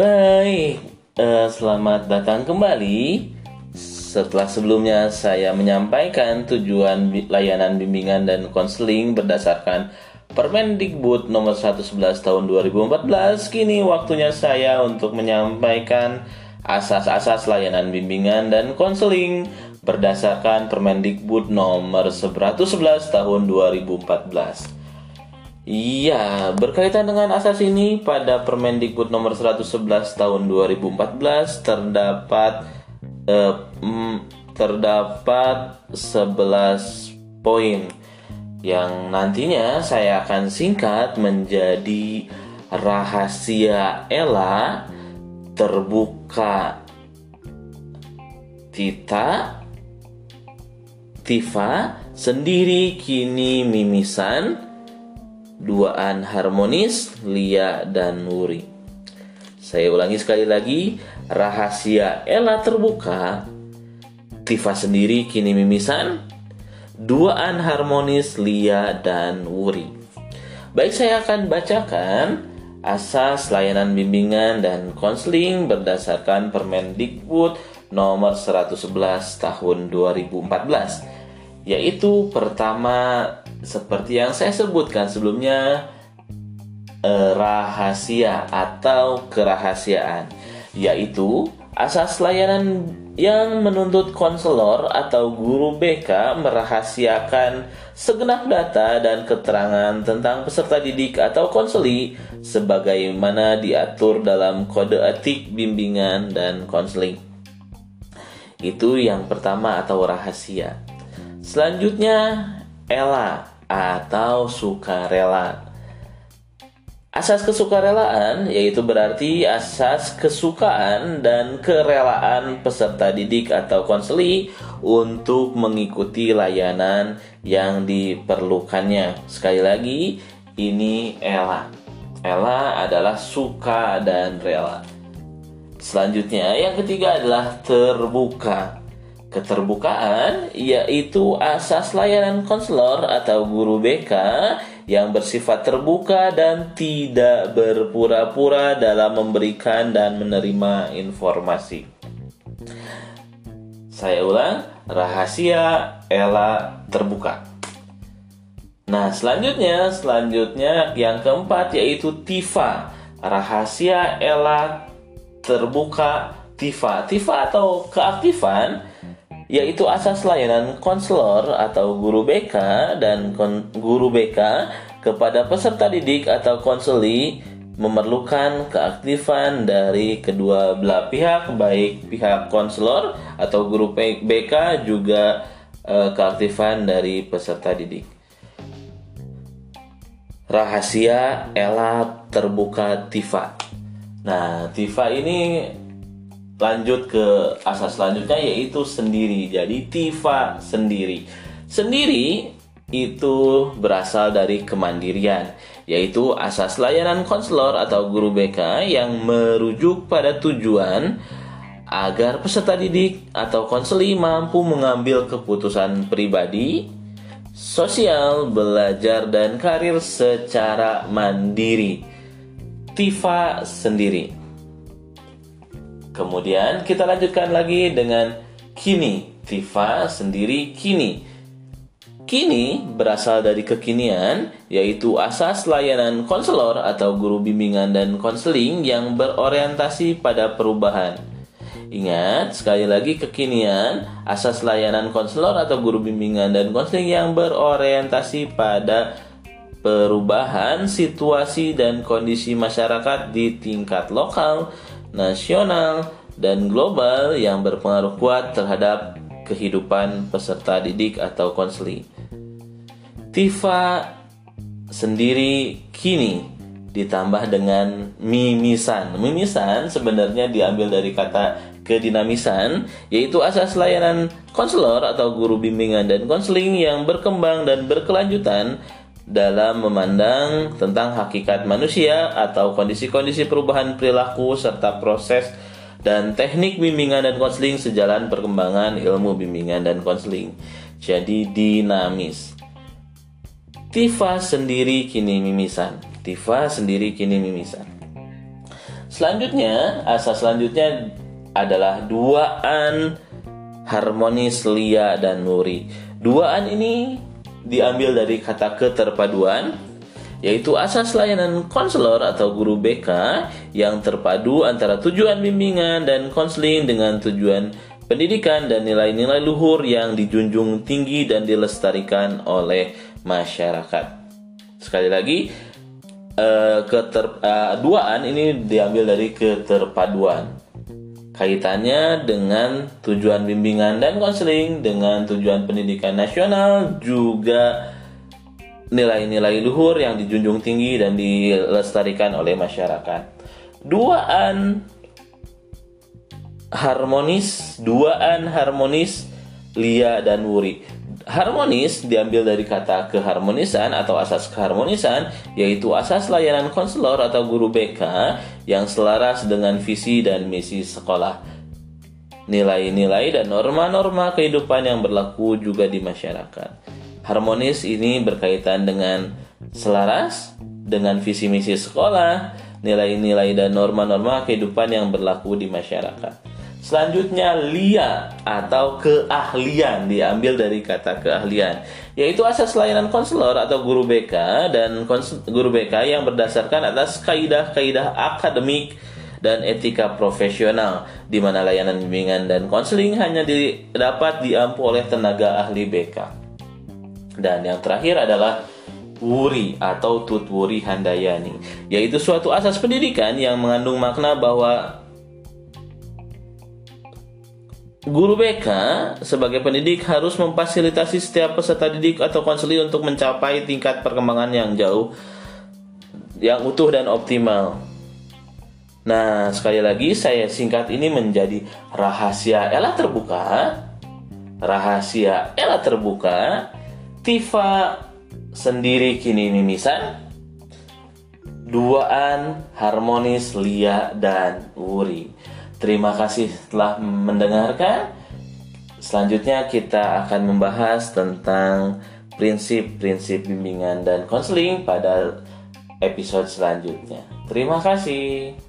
Baik, eh, selamat datang kembali. Setelah sebelumnya saya menyampaikan tujuan layanan bimbingan dan konseling berdasarkan Permendikbud nomor 111 tahun 2014, kini waktunya saya untuk menyampaikan asas-asas layanan bimbingan dan konseling berdasarkan Permendikbud nomor 111 tahun 2014. Iya, berkaitan dengan asas ini pada Permendikbud nomor 111 tahun 2014 terdapat eh, mm, terdapat 11 poin yang nantinya saya akan singkat menjadi rahasia Ella terbuka Tita Tifa sendiri kini mimisan duaan harmonis Lia dan Wuri. Saya ulangi sekali lagi, rahasia Ella terbuka, Tifa sendiri kini mimisan, duaan harmonis Lia dan Wuri. Baik, saya akan bacakan asas layanan bimbingan dan konseling berdasarkan Permendikbud nomor 111 tahun 2014 yaitu pertama seperti yang saya sebutkan sebelumnya eh, rahasia atau kerahasiaan yaitu asas layanan yang menuntut konselor atau guru BK merahasiakan segenap data dan keterangan tentang peserta didik atau konseli sebagaimana diatur dalam kode etik bimbingan dan konseling. Itu yang pertama atau rahasia. Selanjutnya Ella atau sukarela. Asas kesukarelaan yaitu berarti asas kesukaan dan kerelaan peserta didik atau konseli untuk mengikuti layanan yang diperlukannya. Sekali lagi, ini Ella. Ella adalah suka dan rela. Selanjutnya, yang ketiga adalah terbuka. Keterbukaan yaitu asas layanan konselor atau guru BK yang bersifat terbuka dan tidak berpura-pura dalam memberikan dan menerima informasi. Saya ulang, rahasia Ella terbuka. Nah, selanjutnya, selanjutnya yang keempat yaitu Tifa. Rahasia Ella terbuka Tifa. Tifa atau keaktifan yaitu asas layanan konselor atau guru BK dan guru BK kepada peserta didik atau konseli memerlukan keaktifan dari kedua belah pihak baik pihak konselor atau guru BK juga eh, keaktifan dari peserta didik. Rahasia Ella terbuka Tifa. Nah, Tifa ini lanjut ke asas selanjutnya yaitu sendiri. Jadi Tifa sendiri. Sendiri itu berasal dari kemandirian, yaitu asas layanan konselor atau guru BK yang merujuk pada tujuan agar peserta didik atau konseli mampu mengambil keputusan pribadi, sosial, belajar, dan karir secara mandiri. Tifa sendiri. Kemudian kita lanjutkan lagi dengan kini. Tifa sendiri kini. Kini berasal dari kekinian, yaitu asas layanan konselor atau guru bimbingan dan konseling yang berorientasi pada perubahan. Ingat, sekali lagi kekinian, asas layanan konselor atau guru bimbingan dan konseling yang berorientasi pada perubahan situasi dan kondisi masyarakat di tingkat lokal, nasional, dan global yang berpengaruh kuat terhadap kehidupan peserta didik atau konseli. Tifa sendiri kini ditambah dengan mimisan. Mimisan sebenarnya diambil dari kata kedinamisan, yaitu asas layanan konselor atau guru bimbingan dan konseling yang berkembang dan berkelanjutan dalam memandang tentang hakikat manusia atau kondisi-kondisi perubahan perilaku serta proses dan teknik bimbingan dan konseling sejalan perkembangan ilmu bimbingan dan konseling. Jadi dinamis. Tifa sendiri kini mimisan. Tifa sendiri kini mimisan. Selanjutnya, asas selanjutnya adalah duaan harmonis lia dan nuri. Duaan ini diambil dari kata keterpaduan yaitu asas layanan konselor atau guru BK yang terpadu antara tujuan bimbingan dan konseling dengan tujuan pendidikan dan nilai-nilai luhur yang dijunjung tinggi dan dilestarikan oleh masyarakat. Sekali lagi, uh, keterpaduan ini diambil dari keterpaduan. Kaitannya dengan tujuan bimbingan dan konseling, dengan tujuan pendidikan nasional, juga nilai-nilai luhur yang dijunjung tinggi dan dilestarikan oleh masyarakat. Duaan harmonis, duaan harmonis Lia dan Wuri. Harmonis diambil dari kata keharmonisan atau asas keharmonisan, yaitu asas layanan konselor atau guru BK yang selaras dengan visi dan misi sekolah. Nilai-nilai dan norma-norma kehidupan yang berlaku juga di masyarakat. Harmonis ini berkaitan dengan selaras dengan visi misi sekolah, nilai-nilai dan norma-norma kehidupan yang berlaku di masyarakat. Selanjutnya lia atau keahlian diambil dari kata keahlian, yaitu asas layanan konselor atau guru BK dan guru BK yang berdasarkan atas kaidah-kaidah akademik dan etika profesional di mana layanan bimbingan dan konseling hanya dapat diampu oleh tenaga ahli BK. Dan yang terakhir adalah Wuri atau Tutwuri Handayani, yaitu suatu asas pendidikan yang mengandung makna bahwa Guru BK sebagai pendidik harus memfasilitasi setiap peserta didik atau konseli untuk mencapai tingkat perkembangan yang jauh, yang utuh dan optimal. Nah, sekali lagi saya singkat ini menjadi rahasia Ella terbuka. Rahasia Ella terbuka Tifa sendiri kini mimisan Duaan harmonis Lia dan Wuri Terima kasih telah mendengarkan Selanjutnya kita akan membahas tentang prinsip-prinsip bimbingan dan konseling pada episode selanjutnya. Terima kasih.